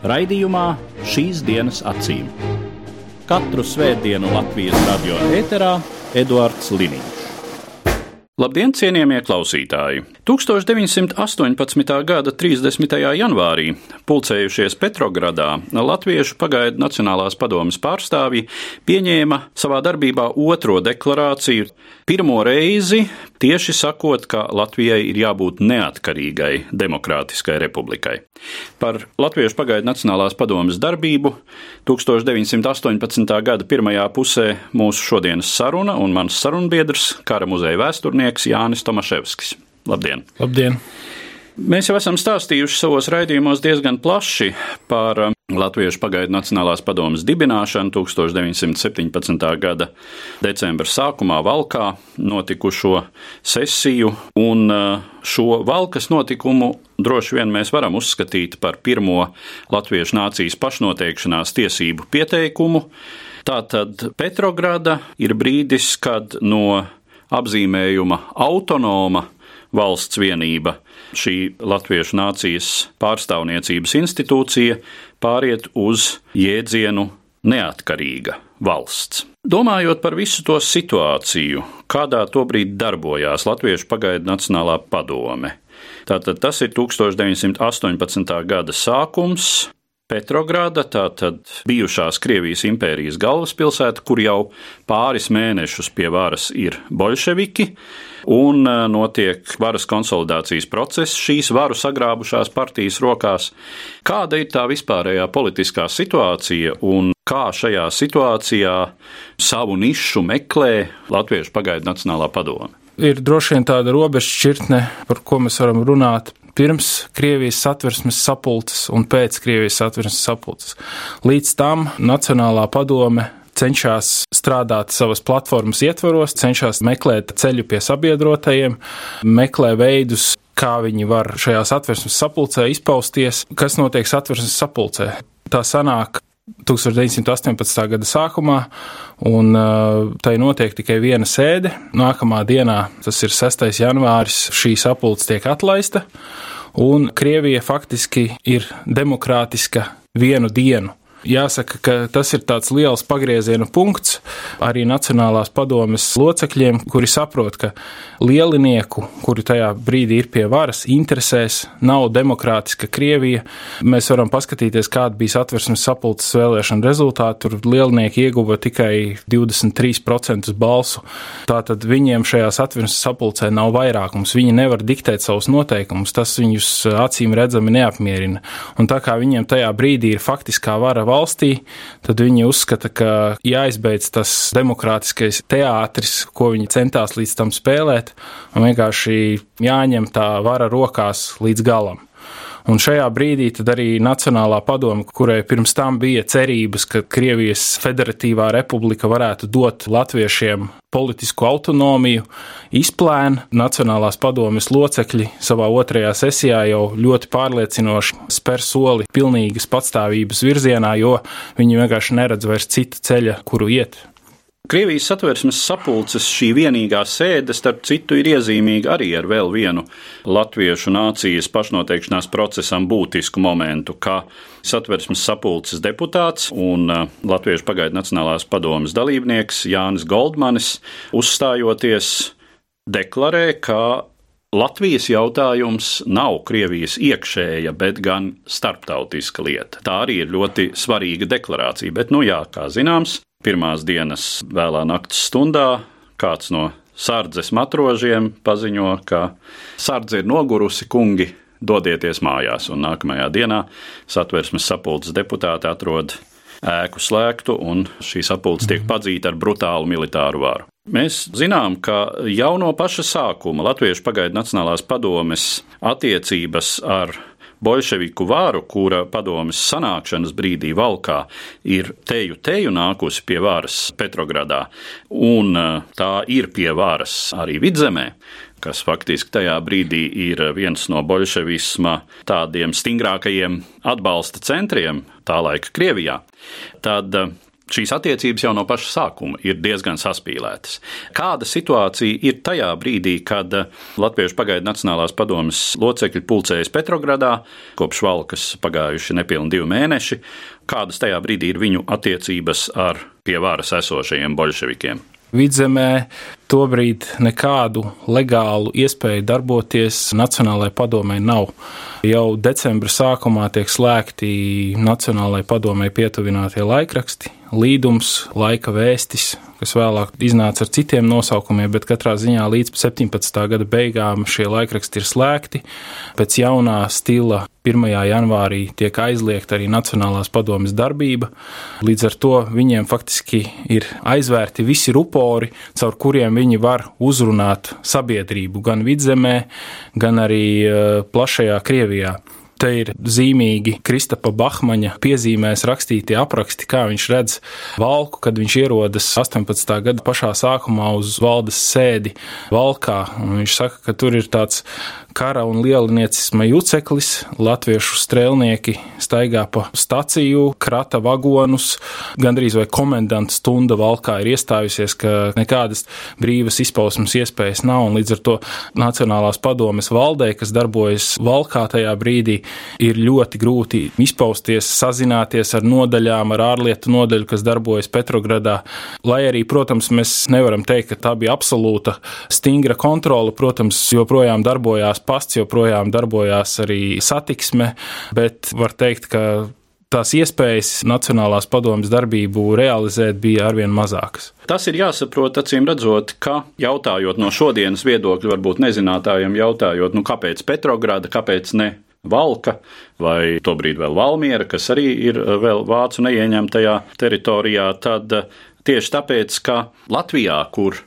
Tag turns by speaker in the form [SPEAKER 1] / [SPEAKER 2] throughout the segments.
[SPEAKER 1] Raidījumā šīs dienas acīm. Katru svētdienu Latvijas radio eterā Eduards Liniņš. Labdien, cienījamie klausītāji! 1918. gada 30. janvārī pulcējušies Petrogradā Latviešu pagaidu Nacionālās padomas pārstāvji pieņēma savā darbībā otro deklarāciju. Pirmo reizi tieši sakot, ka Latvijai ir jābūt neatkarīgai demokrātiskai republikai. Par Latviešu pagaidu Nacionālās padomas darbību 1918. gada pirmajā pusē mūsu šodienas saruna un mans sarunbiedrs, kara muzeja vēsturnieks Jānis Tomaševskis. Labdien!
[SPEAKER 2] Labdien!
[SPEAKER 1] Mēs jau esam stāstījuši savos raidījumos diezgan plaši par Latviešu pagaidu Nacionālās padomas dibināšanu 1917. gada decembra sākumā Valkā notikušo sesiju, un uh, šo Valkas notikumu droši vien mēs varam uzskatīt par pirmo Latviešu nācijas pašnoteikšanās tiesību pieteikumu. Tātad Petrograda ir brīdis, kad no apzīmējuma autonoma valsts vienība, šī Latviešu nācijas pārstāvniecības institūcija pāriet uz jēdzienu neatkarīga valsts. Domājot par visu to situāciju, kādā tobrīd darbojās Latviešu pagaidu Nacionālā padome, tātad tas ir 1918. gada sākums. Petrogrāda, tātad bijušās Krievijas impērijas galvaspilsēta, kur jau pāris mēnešus pie varas ir bolševiki, un notiek varas konsolidācijas process šīs varu sagrābušās partijas rokās. Kāda ir tā vispārējā politiskā situācija un kā šajā situācijā savu nišu meklē Latviešu pagaidu Nacionālā padome?
[SPEAKER 3] Ir droši vien tāda robeža šķirtne, par ko mēs varam runāt pirms Krievijas satversmes sapulces un pēc Krievijas satversmes sapulces. Līdz tam Nacionālā padome cenšas strādāt savas platformas ietvaros, cenšas meklēt ceļu pie sabiedrotajiem, meklē veidus, kā viņi var šajā satversmes sapulcē izpausties, kas notiek satversmes sapulcē. Tā sanāk 1918. gada sākumā, un uh, tai notiek tikai viena sēde. Nākamā dienā, tas ir 6. janvāris, šī sapulce tiek atlaista, un Krievija faktiski ir demokrātiska vienu dienu. Jāsaka, ka tas ir tāds liels pagrieziena punkts arī Nacionālās padomes locekļiem, kuri saprot, ka lielinieku, kuri tajā brīdī ir pie varas, interesēs nav demokrātiska Krievija. Mēs varam paskatīties, kāda bija satversmes sapulces vēlēšana rezultāti. Tur lielinieki ieguva tikai 23% balsu. Tātad viņiem šajā satversmes sapulcē nav vairākums. Viņi nevar diktēt savus noteikumus. Tas viņus acīm redzami neapmierina. Un tā kā viņiem tajā brīdī ir faktiskā vara valstī, tad viņi uzskata, ka jāizbeidz tas demokrātiskais teātris, ko viņi centās līdz tam spēlēt, un vienkārši jāņem tā vara rokās līdz galam. Un šajā brīdī arī Nacionālā padome, kurai pirms tam bija cerības, ka Krievijas Federatīvā republika varētu dot latviešiem politisku autonomiju, izplēna Nacionālās padomes locekļi savā otrajā sesijā jau ļoti pārliecinoši spēr soli pilnīgas patstāvības virzienā, jo viņi vienkārši neredz vairs cita ceļa, kuru iet.
[SPEAKER 1] Krievijas satversmes sapulces šī vienīgā sēde, starp citu, ir iezīmīga arī ar vēl vienu latviešu nācijas pašnoteikšanās procesam būtisku momentu, ka satversmes sapulces deputāts un uh, Latviešu pagaidu Nacionālās padomas dalībnieks Jānis Goldmanis uzstājoties deklarē, ka Latvijas jautājums nav Krievijas iekšēja, bet gan starptautiska lieta. Tā arī ir ļoti svarīga deklarācija, bet, nu jā, kā zināms, Pirmās dienas vēlā naktas stundā kāds no sardzes matrožiem paziņo, ka sardze ir nogurusi, kungi, dodieties mājās, un nākamajā dienā satversmes sapulces deputāti atrod ēku slēgtu, un šī sapulce tiek padzīta ar brutālu militāru varu. Mēs zinām, ka jau no paša sākuma Latviešu pagaidu Nacionālās padomes attiecības ar bolševiku varu, kura padomjas sanākšanas brīdī valkā ir teju teju nākusi pie varas Petrogradā, un tā ir pie varas arī vidzemē, kas faktiski tajā brīdī ir viens no bolševisma tādiem stingrākajiem atbalsta centriem tā laika Krievijā, tad šīs attiecības jau no paša sākuma ir diezgan saspīlētas. Kāda situācija ir tajā brīdī, kad Latviešu pagaidu Nacionālās padomes locekļi pulcējas Petrogradā, kopš valkas pagājuši nepilni divi mēneši, kādas tajā brīdī ir viņu attiecības ar pie varas esošajiem bolševikiem?
[SPEAKER 3] Vidzemē tobrīd nekādu legālu iespēju darboties Nacionālajai padomē nav. Jau decembra sākumā tiek slēgti Nacionālajai padomē pietuvinātie laikraksti, līdums, laika vēstis, kas vēlāk iznāca ar citiem nosaukumiem, bet katrā ziņā līdz 17. gada beigām šie laikraksti ir slēgti. Pēc jaunā stila 1. janvārī tiek aizliegta arī Nacionālās padomjas darbība. Līdz ar to viņiem faktiski ir aizvērti visi rupori, caur kuriem viņi var uzrunāt sabiedrību gan vidzemē, gan arī eh, plašajā Krievijā. Te ir zīmīgi Kristapa Bahmaņa piezīmēs rakstītie apraksti, kā viņš redz valku, kad viņš ierodas 18. gada pašā sākumā uz valdes sēdi valkā. Un viņš saka, ka tur ir tāds kara un lieliniecisma juceklis, latviešu strēlnieki staigā pa staciju, krata vagonus, gandrīz vai komendanta stunda valkā ir iestājusies, ka nekādas brīvas izpausmes iespējas nav, un līdz ar to Nacionālās padomes valdē, kas darbojas valkā tajā brīdī, ir ļoti grūti izpausties, sazināties ar nodaļām, ar ārlietu nodaļu, kas darbojas Petrogradā. Lai arī, protams, mēs nevaram teikt, ka tā bija absolūta stingra kontrole, protams, joprojām darbojās darbojās pasts, joprojām darbojās arī satiksme, bet var teikt, ka tās iespējas Nacionālās padomjas darbību realizēt bija arvien mazākas.
[SPEAKER 1] Tas ir jāsaprot, acīm redzot, ka jautājot no šodienas viedokļa, varbūt nezinātājiem jautājot, nu kāpēc Petrograda, kāpēc ne Valka vai tobrīd vēl Valmiera, kas arī ir vēl vācu neieņemtajā teritorijā, tad tieši tāpēc, ka Latvijā, kur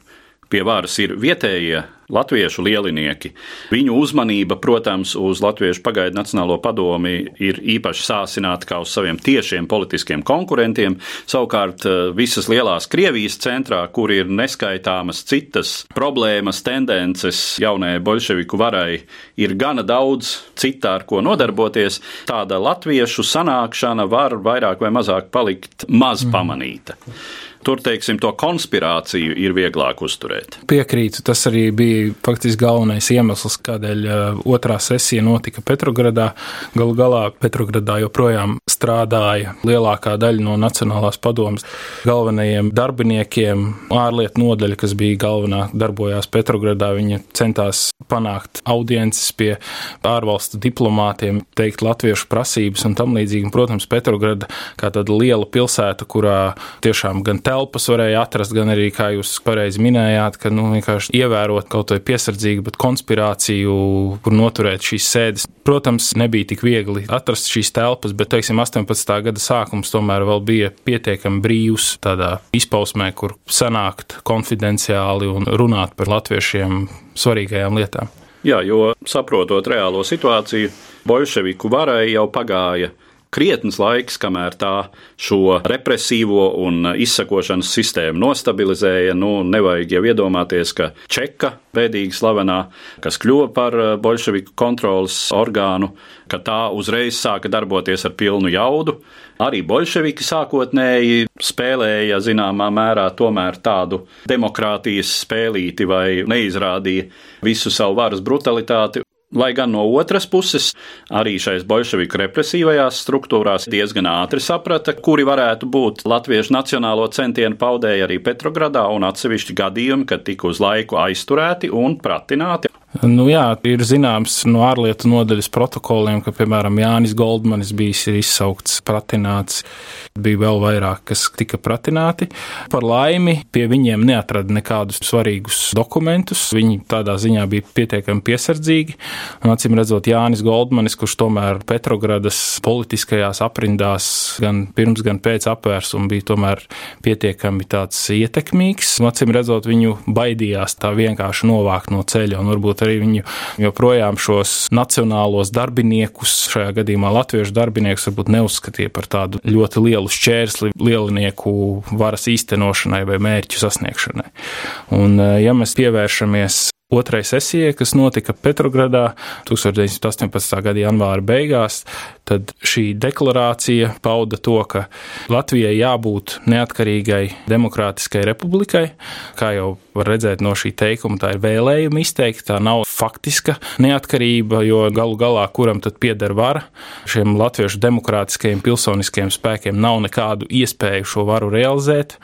[SPEAKER 1] pie varas ir vietējie latviešu lielinieki. Viņu uzmanība, protams, uz Latviešu pagaidu Nacionālo padomi ir īpaši sāsināta kā uz saviem tiešiem politiskiem konkurentiem. Savukārt eh, visas lielās Krievijas centrā, kur ir neskaitāmas citas problēmas, tendences jaunajai bolševiku varai, ir gana daudz citā, ar ko nodarboties. Tāda latviešu sanākšana var vairāk vai mazāk palikt maz pamanīta. Mm. Tur, teiksim, to konspirāciju ir vieglāk uzturēt.
[SPEAKER 3] Piekrītu, tas arī bija faktiski galvenais iemesls, kādēļ uh, otrā sesija notika Petrogradā. Galu galā Petrogradā joprojām strādāja lielākā daļa no Nacionālās padomas galvenajiem darbiniekiem. Ārlietu nodaļa, kas bija galvenā, darbojās Petrogradā. Viņa centās panākt audiences pie ārvalstu diplomātiem, teikt latviešu prasības un tam līdzīgi. Protams, Petrograda kā tāda liela pilsēta, kurā tiešām gan te telpas varēja atrast, gan arī, kā jūs pareizi minējāt, ka nu, vienkārši ievērot kaut vai piesardzīgu, bet konspirāciju, kur noturēt šīs sēdes. Protams, nebija tik viegli atrast šīs telpas, bet, teiksim, 18. gada sākums tomēr vēl bija pietiekami brīvs tādā izpausmē, kur sanākt konfidenciāli un runāt par latviešiem svarīgajām lietām.
[SPEAKER 1] Jā, jo saprotot reālo situāciju, bolševiku varai jau pagāja krietns laiks, kamēr tā šo represīvo un izsakošanas sistēmu nostabilizēja. Nu, nevajag jau iedomāties, ka Čeka, bēdīgi slavenā, kas kļuva par eh, bolševiku kontrolas orgānu, ka tā uzreiz sāka darboties ar pilnu jaudu. Arī bolševiki sākotnēji spēlēja zināmā mērā tomēr tādu demokrātijas spēlīti vai neizrādīja visu savu varas brutalitāti Lai gan no otras puses, arī šais bolševiku represīvajās struktūrās diezgan ātri saprata, kuri varētu būt latviešu nacionālo centienu paudēji arī Petrogradā, un atsevišķi gadījumi, kad tika uz laiku aizturēti un pratināti.
[SPEAKER 3] Nu, jā, ir zināms no ārlietu nodaļas protokoliem, ka, piemēram, Jānis Goldmanis bijis izsaukts, pratināts, bija vēl vairāk, kas tika pratināti. Par laimi pie viņiem neatrada nekādus svarīgus dokumentus. Viņi tādā ziņā bija pietiekami piesardzīgi. Un, acīm redzot, Jānis Goldmanis, kurš tomēr Petrogradas politiskajās aprindās gan pirms, gan pēc apvērsuma bija tomēr pietiekami tāds ietekmīgs. Un, acīm redzot, viņu baidījās tā vienkārši novākt no ceļa un varbūt arī viņu joprojām šos nacionālos darbiniekus, šajā gadījumā latviešu darbiniekus, varbūt neuzskatīja par tādu ļoti lielu šķērsli lielinieku varas īstenošanai vai mērķu sasniegšanai. Un, ja mēs pievēršamies otrai sesijai, kas notika Petrogradā 1918. gada janvāra beigās, tad šī deklarācija pauda to, ka Latvijai jābūt neatkarīgai demokrātiskai republikai. Kā jau var redzēt no šī teikuma, tā ir vēlējuma izteikta, tā nav faktiska neatkarība, jo galu galā kuram tad pieder vara. Šiem latviešu demokrātiskajiem pilsoniskajiem spēkiem nav nekādu iespēju šo varu realizēt,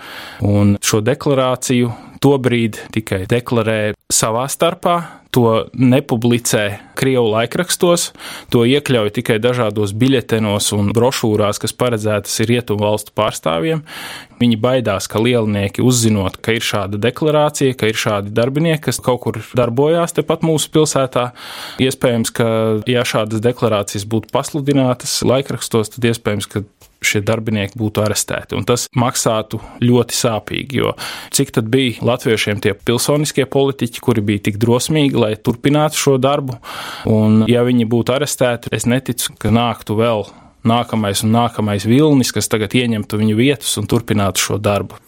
[SPEAKER 3] un šo deklarāciju tobrīd tikai deklarē savā starpā, to nepublicē Krievu laikrakstos, to iekļauj tikai dažādos biļetenos un brošūrās, kas paredzētas ir rietumu valstu pārstāvjiem. Viņi baidās, ka lielnieki uzzinot, ka ir šāda deklarācija, ka ir šādi darbinieki, kas kaut kur darbojās tepat mūsu pilsētā. Iespējams, ka ja šādas deklarācijas būtu pasludinātas laikrakstos, tad iespējams, ka šie darbinieki būtu arestēti. Un tas maksātu ļoti sāpīgi, jo cik tad bija latviešiem tie pilsoniskie politiķi, kuri bija tik drosmīgi, lai turpinātu šo darbu, un ja viņi būtu arestēti, es neticu, ka nāktu vēl nākamais un nākamais vilnis, kas tagad ieņemtu viņu vietas un turpinātu šo darbu.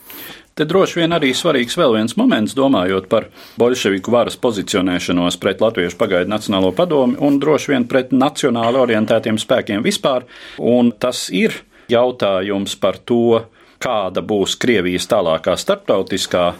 [SPEAKER 1] Te droši vien arī svarīgs vēl viens moments, domājot par bolševiku varas pozicionēšanos pret Latviešu pagaidu Nacionālo padomi un droši vien pret nacionāli orientētiem spēkiem vispār, un tas ir jautājums par to, kāda būs Krievijas tālākā starptautiskā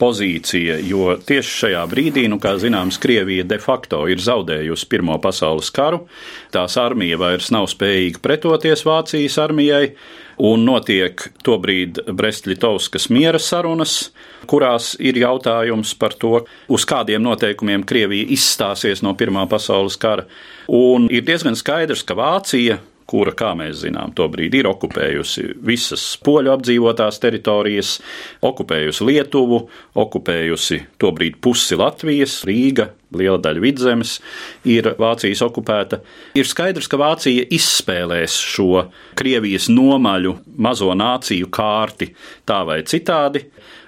[SPEAKER 1] pozīcija, jo tieši šajā brīdī, nu, kā zināms, Krievija de facto ir zaudējusi Pirmo pasaules karu, tās armija vairs nav spējīga pretoties Vācijas armijai, un notiek tobrīd Brest-Litovskas miera sarunas, kurās ir jautājums par to, uz kādiem noteikumiem Krievija izstāsies no Pirmā pasaules kara. Un ir diezgan skaidrs, ka Vācija kura, kā mēs zinām, tobrīd ir okupējusi visas poļu apdzīvotās teritorijas, okupējusi Lietuvu, okupējusi tobrīd pusi Latvijas, Rīga, liela daļa vidzemes ir Vācijas okupēta. Ir skaidrs, ka Vācija izspēlēs šo Krievijas nomaļu mazo nāciju kārti tā vai citādi.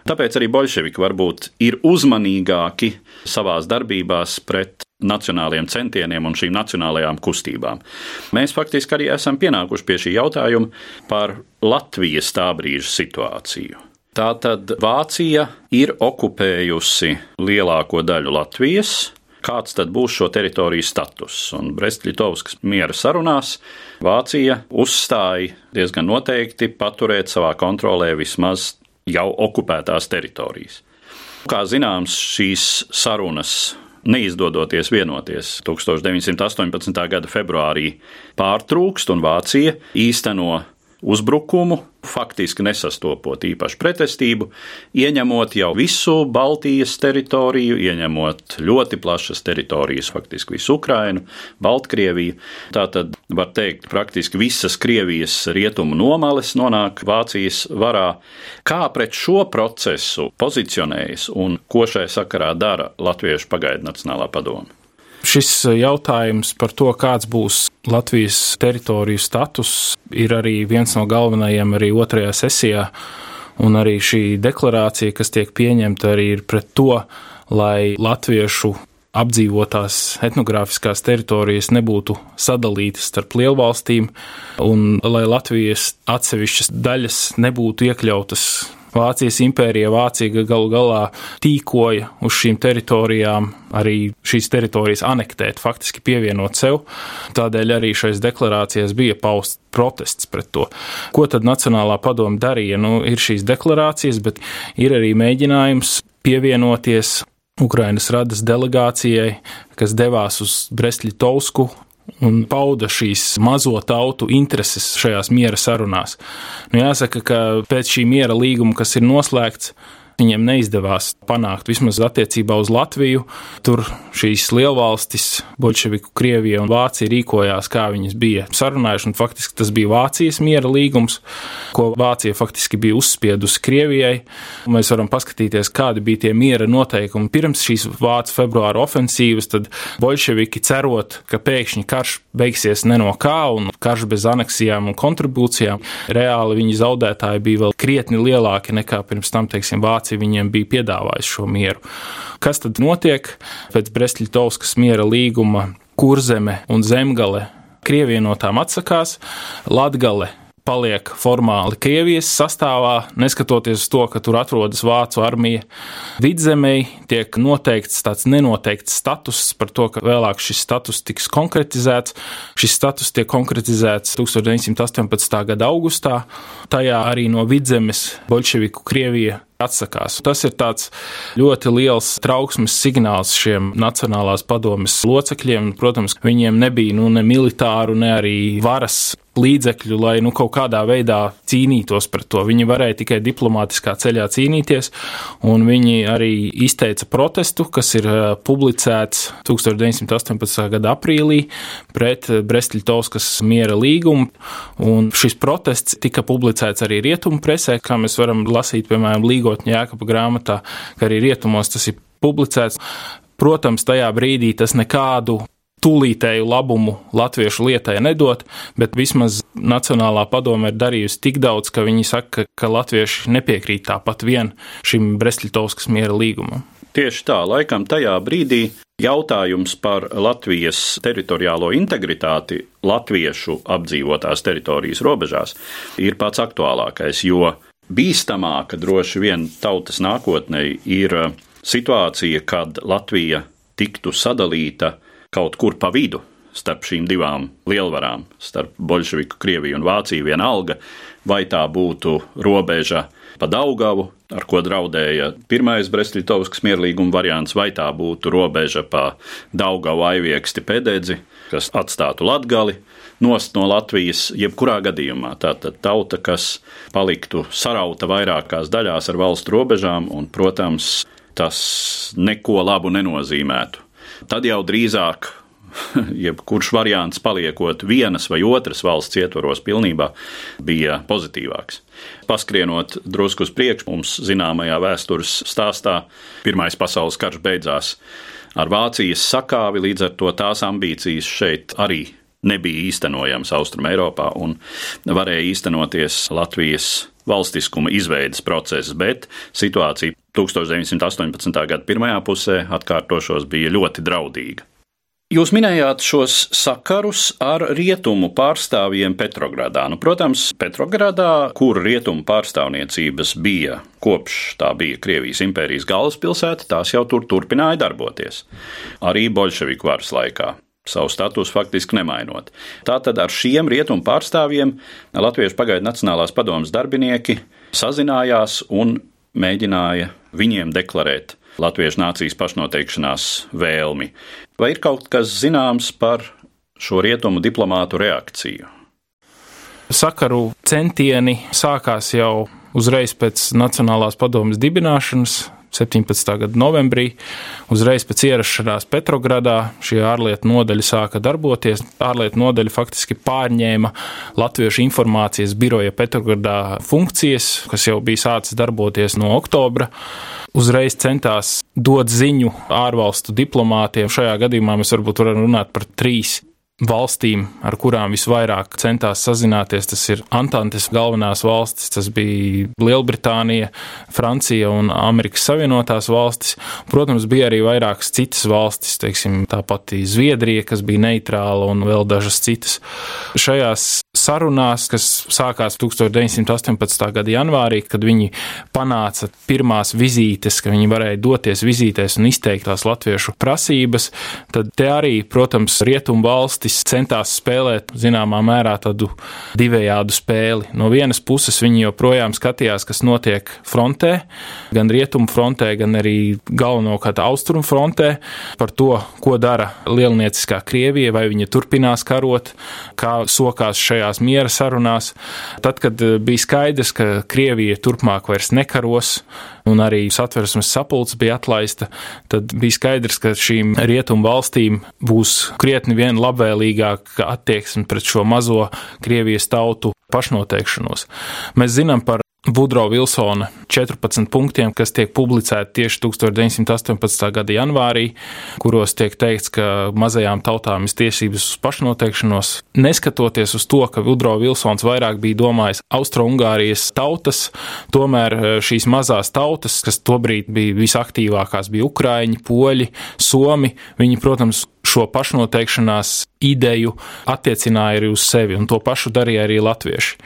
[SPEAKER 1] Tāpēc arī bolševiki varbūt ir uzmanīgāki savās darbībās pret nacionāliem centieniem un šīm nacionālajām kustībām. Mēs faktiski arī esam pienākuši pie šī jautājuma par Latvijas tā brīža situāciju. Tātad Vācija ir okupējusi lielāko daļu Latvijas. Kāds tad būs šo teritoriju status? Un Brest-Litovskas miera sarunās Vācija uzstāja diezgan noteikti paturēt savā kontrolē vismaz jau okupētās teritorijas. Kā zināms, šīs sarunas neizdodoties vienoties 1918. gada februārī pārtrūkst un Vācija īsteno uzbrukumu, faktiski nesastopot īpašu pretestību, ieņemot jau visu Baltijas teritoriju, ieņemot ļoti plašas teritorijas, faktiski visu Ukrainu, Baltkrieviju. Tātad var teikt, praktiski visas Krievijas rietumu nomales nonāk Vācijas varā. Kā pret šo procesu pozicionējas un ko šai sakarā dara Latviešu pagaidu Nacionālā padoma?
[SPEAKER 3] Šis eh, jautājums par to, kāds būs Latvijas teritoriju status, ir arī viens no galvenajiem arī otrajā sesijā. Un arī šī deklarācija, kas tiek pieņemta, arī ir pret to, lai latviešu apdzīvotās etnogrāfiskās teritorijas nebūtu sadalītas starp lielvalstīm, un lai Latvijas atsevišķas daļas nebūtu iekļautas Vācijas impērija, Vācija galu galā tīkoja uz šīm teritorijām, arī šīs teritorijas anektēt, faktiski pievienot sev. Tādēļ arī šais deklarācijās bija pausts protests pret to. Ko tad Nacionālā padoma darīja? Nu, ir šīs deklarācijas, bet ir arī mēģinājums pievienoties Ukrainas radas delegācijai, kas devās uz Brestļitovsku un pauda šīs mazo tautu intereses šajās miera sarunās. Nu, jāsaka, ka pēc šī miera līguma, kas ir noslēgts, Viņiem neizdevās panākt vismaz attiecībā uz Latviju. Tur šīs lielvalstis, Bolševiku, Krievija un Vācija rīkojās, kā viņas bija sarunājuši, un faktiski tas bija Vācijas miera līgums, ko Vācija faktiski bija uzspiedusi Krievijai. Mēs varam paskatīties, kādi bija tie miera noteikumi pirms šīs Vācijas februāra ofensīvas, tad Bolševiki cerot, ka pēkšņi karš beigsies ne no kā un karš bez aneksijām un kontribūcijām, reāli viņi zaudētāji bija vēl krietni lielāki nekā pirms tam, teiksim, Vācija Vācija viņiem bija piedāvājusi šo mieru. Kas tad notiek pēc Brestļitovskas miera līguma? Kurzeme un Zemgale Krievija no tām atsakās, Latgale paliek formāli Krievijas sastāvā, neskatoties uz to, ka tur atrodas Vācu armija. Vidzemēji tiek noteikts tāds nenoteikts status par to, ka vēlāk šis status tiks konkretizēts. Šis status tiek konkretizēts 1918. gada augustā. Tajā arī no vidzemes bolševiku Krievija atsakās. Tas ir tāds ļoti liels trauksmes signāls šiem Nacionālās padomes locekļiem. Protams, viņiem nebija nu, ne militāru, ne arī varas līdzekļu, lai nu, kaut kādā veidā cīnītos pret to. Viņi varēja tikai diplomātiskā ceļā cīnīties, un viņi arī izteica protestu, kas ir eh, publicēts 1918. gada aprīlī pret Brestļitovskas miera līgumu, un šis protests tika publicēts arī rietumu presē, kā mēs varam lasīt, piemēram, Līgotņa Jēkaba grāmatā, ka arī rietumos tas ir publicēts. Protams, tajā brīdī tas nekādu tūlītēju labumu latviešu lietai nedot, bet vismaz Nacionālā padome ir darījusi tik daudz, ka viņi saka, ka latvieši nepiekrīt tāpat vien šim Brestļitovskas miera līgumam.
[SPEAKER 1] Tieši tā, laikam tajā brīdī jautājums par Latvijas teritoriālo integritāti latviešu apdzīvotās teritorijas robežās ir pats aktuālākais, jo bīstamāka droši vien tautas nākotnē ir situācija, kad Latvija tiktu sadalīta kaut kur pa vidu starp šīm divām lielvarām, starp Bolševiku, Krieviju un Vāciju vienalga, vai tā būtu robeža pa Daugavu, ar ko draudēja pirmais Brestļitovskas mierlīguma variants, vai tā būtu robeža pa Daugavu aivieksti pededzi, kas atstātu Latgali nost no Latvijas, jebkurā gadījumā. Tātad tauta, kas paliktu sarauta vairākās daļās ar valstu robežām, un, protams, tas neko labu nenozīmētu tad jau drīzāk jebkurš variants paliekot vienas vai otras valsts ietvaros pilnībā bija pozitīvāks. Paskrienot drusku uz priekšu, mums zināmajā vēstures stāstā, Pirmais pasaules karš beidzās ar Vācijas sakāvi, līdz ar to tās ambīcijas šeit arī nebija īstenojamas Austrum Eiropā un varēja īstenoties Latvijas valstiskuma izveidas process, bet situācija 1918. gada pirmajā pusē, atkārtošos, bija ļoti draudīga. Jūs minējāt šos sakarus ar rietumu pārstāvjiem Petrogradā. Nu, protams, Petrogradā, kur rietumu pārstāvniecības bija kopš tā bija Krievijas impērijas galvaspilsēta, tās jau tur turpināja darboties. Arī bolševiku varas laikā savu statusu faktiski nemainot. Tātad ar šiem rietumu pārstāvjiem Latviešu pagaidu Nacionālās padomas darbinieki sazinājās un mēģināja viņiem deklarēt latviešu nācijas pašnoteikšanās vēlmi. Vai ir kaut kas zināms par šo rietumu diplomātu reakciju?
[SPEAKER 3] Sakaru centieni sākās jau uzreiz pēc Nacionālās padomas dibināšanas 17. gada novembrī. Uzreiz pēc ierašanās Petrogradā šī ārlietu nodaļa sāka darboties. Ārlietu nodaļa faktiski pārņēma Latviešu informācijas biroja Petrogradā funkcijas, kas jau bija sācis darboties no oktobra uzreiz centās dot ziņu ārvalstu diplomātiem. Šajā gadījumā mēs varbūt varam runāt par trīs valstīm, ar kurām visvairāk centās sazināties. Tas ir Antantes galvenās valstis, tas bija Lielbritānija, Francija un Amerikas Savienotās valstis. Protams, bija arī vairākas citas valstis, teiksim, tā pati Zviedrija, kas bija neitrāla un vēl dažas citas. Šajās sarunās, kas sākās 1918. gada janvārī, kad viņi panāca pirmās vizītes, ka viņi varēja doties vizītēs un izteikt tās latviešu prasības, tad te arī, protams, rietumu valstis centās spēlēt zināmā mērā tādu divējādu spēli. No vienas puses viņi joprojām skatījās, kas notiek frontē, gan rietumu frontē, gan arī galvenokārt austrumu frontē, par to, ko dara lielnieciskā Krievija, vai viņa turpinās karot, kā sokās šajā šajās miera sarunās, tad, kad bija skaidrs, ka Krievija turpmāk vairs nekaros un arī satversmes sapulce bija atlaista, tad bija skaidrs, ka šīm rietumu valstīm būs krietni vien labvēlīgāka attieksme pret šo mazo Krievijas tautu pašnoteikšanos. Mēs zinām par Vudro Vilsona 14 punktiem, kas tiek publicēti tieši 1918. gada janvārī, kuros tiek teikts, ka mazajām tautām ir tiesības uz pašnoteikšanos. Neskatoties uz to, ka Vudro Vilsons vairāk bija domājis Austro-Ungārijas tautas, tomēr eh, šīs mazās tautas, kas tobrīd bija visaktīvākās, bija Ukraiņi, Poļi, Somi, viņi, protams, šo pašnoteikšanās ideju attiecināja arī uz sevi, un to pašu darīja arī latvieši.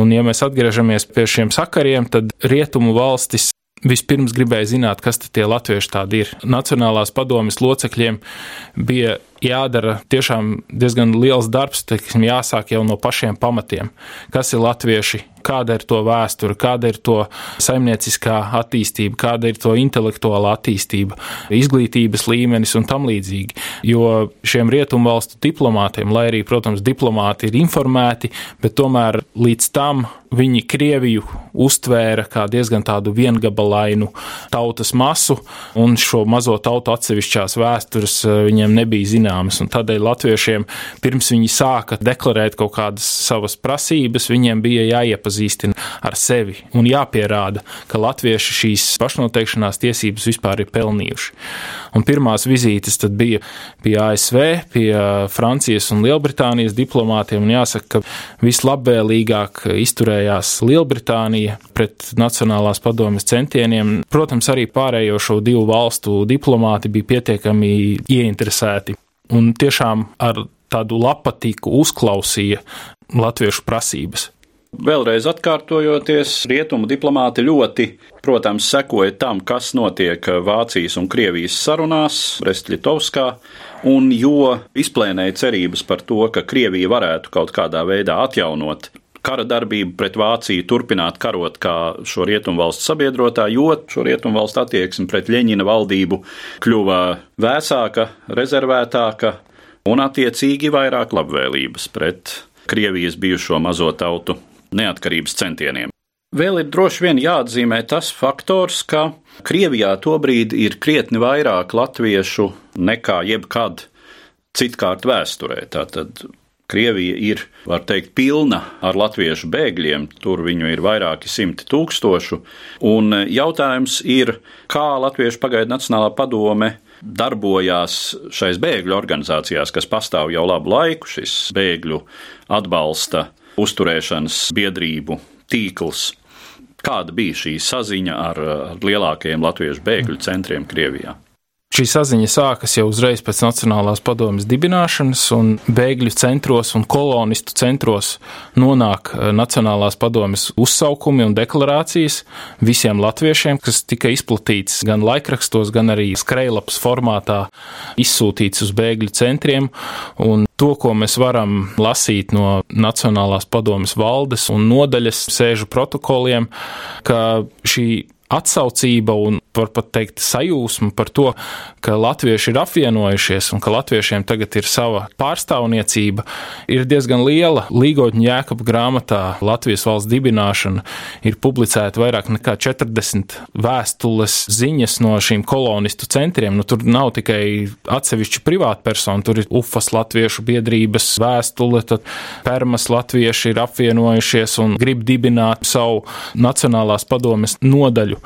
[SPEAKER 3] Un, ja mēs atgriežamies pie šiem sakariem, tad rietumu valstis Vispirms gribēju zināt, kas tie latvieši tādi ir. Nacionālās padomjas locekļiem bija jādara tiešām diezgan liels darbs, teiksim, jāsāk jau no pašiem pamatiem. Kas ir latvieši, kāda ir to vēsture, kāda ir to saimnieciskā attīstība, kāda ir to intelektuālā attīstība, izglītības līmenis un tam līdzīgi. Jo šiem rietumvalstu diplomātiem, lai arī, protams, diplomāti ir informēti, bet tomēr līdz tam viņi Krieviju uztvēra kā diezgan tādu viengabalainu tautas masu, un šo mazo tautu atsevišķās vēstures eh, viņiem nebija zināmas. Tādēļ latviešiem, pirms viņi sāka deklarēt kaut kādas savas prasības, viņiem bija jāiepazīstina ar sevi un jāpierāda, ka latvieši šīs pašnoteikšanās tiesības vispār ir pelnījuši. Un pirmās vizītes tad bija pie ASV, pie Francijas un Lielbritānijas diplomātiem, un jāsaka, ka vislabvēlīgāk izturējās Lielbritānija pret Nacionālās padomjas centieniem. Protams, arī pārējo šo divu valstu diplomāti bija pietiekami ieinteresēti un tiešām ar tādu lapatiku uzklausīja latviešu prasības.
[SPEAKER 1] Vēlreiz atkārtojoties, rietumu diplomāti ļoti, protams, sekoja tam, kas notiek Vācijas un Krievijas sarunās Brest-Litovskā, un jo izplēnēja cerības par to, ka Krievija varētu kaut kādā veidā atjaunot kara darbību pret Vāciju, turpināt karot kā šo rietumvalstu sabiedrotā, jo šo rietumvalstu attieksme pret Ļeņina valdību kļuva vēsāka, rezervētāka un attiecīgi vairāk labvēlības pret Krievijas bijušo mazo tautu neatkarības centieniem. Vēl ir droši vien jāatzīmē tas faktors, ka Krievijā tobrīd ir krietni vairāk latviešu nekā jebkad citkārt vēsturē. Tātad Krievija ir, var teikt, pilna ar latviešu bēgļiem, tur viņu ir vairāki simti tūkstošu, un jautājums ir, kā Latviešu pagaidu Nacionālā padome darbojās šais bēgļu organizācijās, kas pastāv jau labu laiku, šis bēgļu atbalsta uzturēšanas biedrību tīkls. Kāda bija šī saziņa ar, ar lielākajiem latviešu bēgļu centriem Krievijā?
[SPEAKER 3] Šī saziņa sākas jau uzreiz pēc Nacionālās padomjas dibināšanas, un bēgļu centros un kolonistu centros nonāk eh, Nacionālās padomjas uzsaukumi un deklarācijas visiem latviešiem, kas tika izplatīts gan laikrakstos, gan arī skrejlapas formātā izsūtīts uz bēgļu centriem. Un to, ko mēs varam lasīt no Nacionālās padomjas valdes un nodaļas sēžu protokoliem, ka šī atsaucība un var pat teikt sajūsma par to, ka latvieši ir apvienojušies un ka latviešiem tagad ir sava pārstāvniecība, ir diezgan liela. Līgotņa jēkaba grāmatā Latvijas valsts dibināšana ir publicēta vairāk nekā 40 vēstules ziņas no šīm kolonistu centriem. Nu, tur nav tikai atsevišķi privātpersoni, tur ir UFAS latviešu biedrības vēstule, tad Permas latvieši ir apvienojušies un grib dibināt savu Nacionālās padomes nodaļu.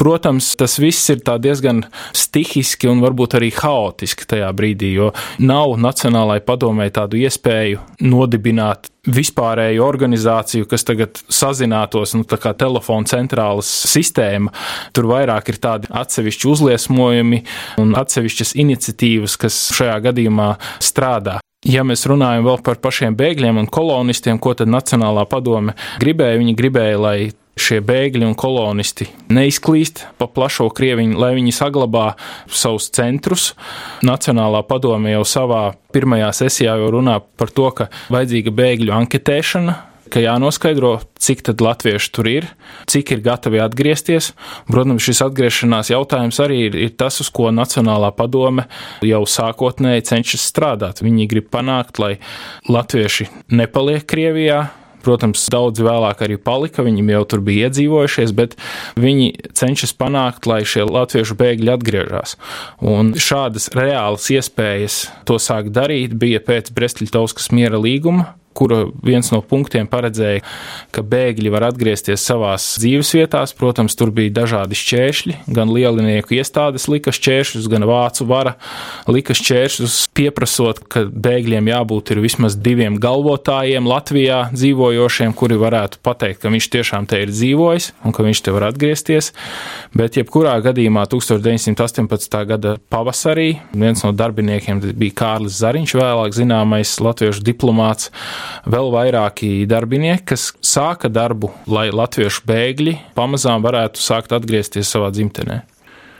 [SPEAKER 3] Protams, tas tas viss ir diezgan stihiski un varbūt arī haotiski tajā brīdī, jo nav Nacionālajai padomē tādu iespēju nodibināt vispārēju organizāciju, kas tagad sazinātos, nu, tā kā telefona centrālas sistēma. Tur vairāk ir tādi atsevišķi uzliesmojumi un atsevišķas iniciatīvas, kas šajā gadījumā strādā. Ja mēs runājam vēl par pašiem bēgļiem un kolonistiem, ko tad Nacionālā padome gribēja, viņi gribēja, lai šie bēgļi un kolonisti neizklīst pa plašo Krieviņu, lai viņi saglabā savus centrus. Nacionālā padome jau savā pirmajā sesijā jau runā par to, ka vajadzīga bēgļu anketēšana, ka jānoskaidro, cik tad latvieši tur ir, cik ir gatavi atgriezties. Protams, šis atgriešanās jautājums arī ir, ir tas, uz ko Nacionālā padome jau sākotnēji cenšas strādāt. Viņi grib panākt, lai latvieši nepaliek Krievijā, Protams, daudz vēlāk arī palika, viņiem jau tur bija iedzīvojušies, bet viņi cenšas panākt, lai šie latviešu bēgļi atgriežas. Un šādas reālas iespējas to sākt darīt bija pēc Brestļitovskas miera līguma kura viens no punktiem paredzēja, ka bēgļi var atgriezties savās dzīvesvietās. Protams, tur bija dažādi šķēršļi, gan lielinieku iestādes lika šķēršļus, gan vācu vara lika šķēršļus, pieprasot, ka bēgļiem jābūt ir vismaz diviem galvotājiem Latvijā dzīvojošiem, kuri varētu pateikt, ka viņš tiešām te ir dzīvojis un ka viņš te var atgriezties. Bet jebkurā gadījumā 1918. gada pavasarī viens no darbiniekiem bija Kārlis Zariņš, vēlāk zināmais latviešu diplomāts vēl vairāki darbinieki, kas sāka darbu, lai latviešu bēgļi pamazām varētu sākt atgriezties savā dzimtenē.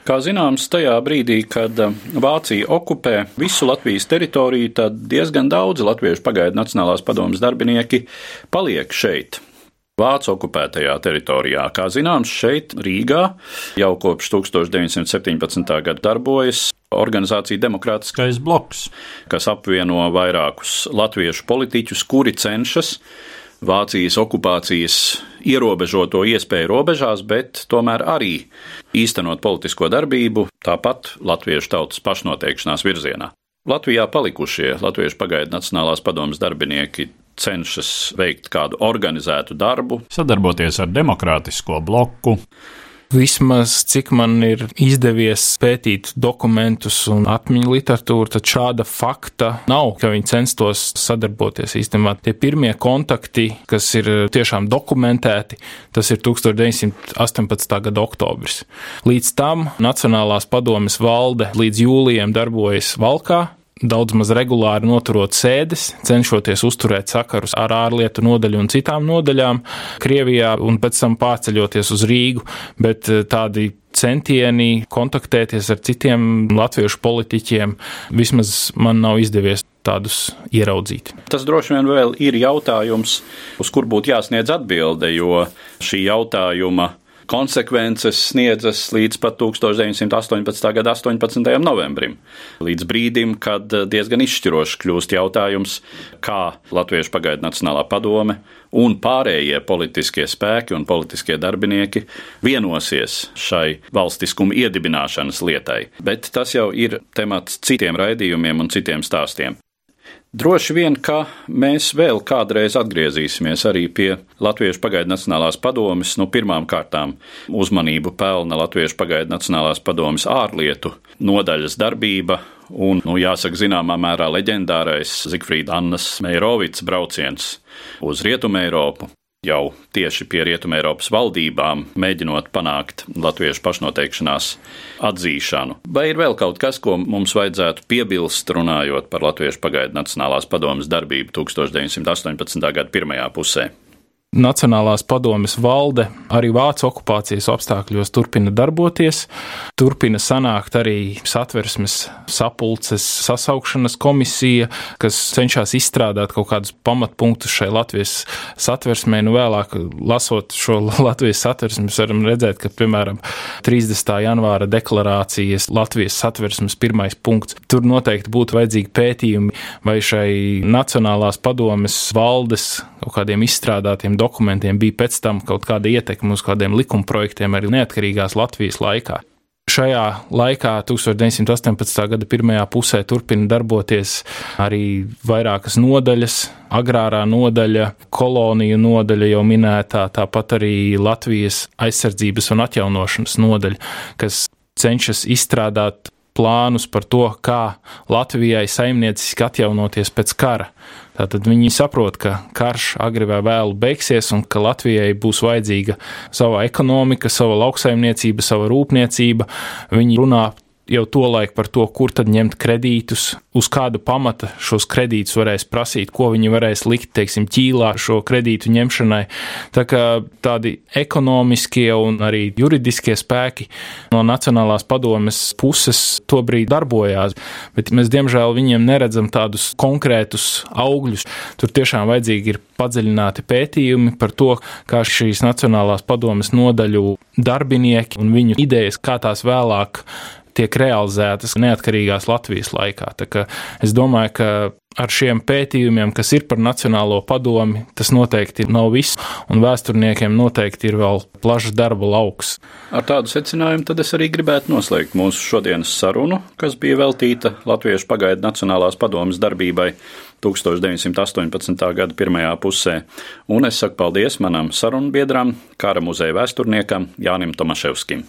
[SPEAKER 1] Kā zināms, tajā brīdī, kad uh, Vācija okupē visu Latvijas teritoriju, tad diezgan daudzi latviešu pagaidu Nacionālās padomas darbinieki paliek šeit. Vācu okupētajā teritorijā. Kā zināms, šeit Rīgā jau kopš 1917. gada darbojas organizācija Demokrātiskais bloks, kas apvieno vairākus latviešu politiķus, kuri cenšas Vācijas okupācijas ierobežoto iespēju robežās, bet tomēr arī īstenot politisko darbību, tāpat latviešu tautas pašnoteikšanās virzienā. Latvijā palikušie Latviešu pagaidu Nacionālās padomas darbinieki cenšas veikt kādu organizētu darbu, sadarboties ar demokrātisko bloku,
[SPEAKER 3] Vismaz cik man ir izdevies pētīt dokumentus un atmiņu literatūru, tad šāda fakta nav, ka viņi censtos sadarboties īstenībā. Tie pirmie kontakti, kas ir tiešām dokumentēti, tas ir 1918. gada oktobris. Līdz tam Nacionālās padomes valde līdz jūlijam darbojas Valkā, daudz maz regulāri noturot sēdes, cenšoties uzturēt sakarus ar ārlietu nodaļu un citām nodaļām Krievijā un pēc tam pārceļoties uz Rīgu, bet eh, tādi centieni kontaktēties ar citiem latviešu politiķiem vismaz man nav izdevies tādus ieraudzīt.
[SPEAKER 1] Tas droši vien vēl ir jautājums, uz kur būtu jāsniedz atbilde, jo šī jautājuma konsekvences sniedzas līdz pat 1918. gada 18. novembrim, līdz brīdim, kad diezgan izšķirošs kļūst jautājums, kā Latviešu pagaidu Nacionālā padome un pārējie politiskie spēki un politiskie darbinieki vienosies šai valstiskuma iedibināšanas lietai. Bet tas jau ir temats citiem raidījumiem un citiem stāstiem. Droši vien, ka mēs vēl kādreiz atgriezīsimies arī pie Latviešu pagaidu Nacionālās padomes. Nu, pirmām kārtām uzmanību pelna Latviešu pagaidu Nacionālās padomes ārlietu nodaļas darbība un, nu, jāsaka, zināmā mērā leģendārais Zigfrīda Annas Meirovics brauciens uz Rietumē Eiropu jau tieši pie Rietumēropas valdībām, mēģinot panākt latviešu pašnoteikšanās atzīšanu. Vai ir vēl kaut kas, ko mums vajadzētu piebilst, runājot par Latviešu pagaidu Nacionālās padomas darbību 1918. gada pirmajā pusē?
[SPEAKER 3] Nacionālās padomes valde arī Vācu okupācijas apstākļos turpina darboties, turpina sanākt arī satversmes sapulces sasaukšanas komisija, kas cenšas izstrādāt kaut kādus pamatpunktus šai Latvijas satversmē. Nu, vēlāk, lasot šo Latvijas satversmi, varam redzēt, ka, piemēram, 30. janvāra deklarācijas Latvijas satversmes pirmais punkts. Tur noteikti būtu vajadzīgi pētījumi, vai šai Nacionālās padomes valdes kaut kādiem izstrādātiem dokumentiem bija pēc tam kaut kāda ietekme uz kādiem likumprojektiem arī neatkarīgās Latvijas laikā. Šajā laikā, 1918. gada pirmajā pusē, turpina darboties arī vairākas nodaļas, agrārā nodaļa, koloniju nodaļa jau minētā, tāpat arī Latvijas aizsardzības un atjaunošanas nodaļa, kas cenšas izstrādāt plānus par to, kā Latvijai saimnieciski atjaunoties pēc kara. Tātad viņi saprot, ka karš agri vai vēlu beigsies un ka Latvijai būs vajadzīga sava ekonomika, sava lauksaimniecība, sava rūpniecība. Viņi runā jau to laiku par to, kur tad ņemt kredītus, uz kāda pamata šos kredītus varēs prasīt, ko viņi varēs likt, teiksim, ķīlā šo kredītu ņemšanai. Tā kā tādi ekonomiskie un arī juridiskie spēki no Nacionālās padomes puses tobrīd darbojās, bet mēs diemžēl viņiem neredzam tādus konkrētus augļus. Tur tiešām vajadzīgi ir padziļināti pētījumi par to, kā šīs Nacionālās padomes nodaļu darbinieki un viņu idejas, kā tās vēlāk tiek realizētas neatkarīgās Latvijas laikā. Es domāju, ka ar šiem pētījumiem, kas ir par Nacionālo padomi, tas noteikti nav viss, un vēsturniekiem noteikti ir vēl plašs darba lauks.
[SPEAKER 1] Ar tādu secinājumu tad es arī gribētu noslēgt mūsu šodienas sarunu, kas bija veltīta Latviešu pagaidu Nacionālās padomas darbībai 1918. gada pirmajā pusē, un es saku paldies manam sarunbiedram, kara muzeja vēsturniekam Jānim Tomaševskim.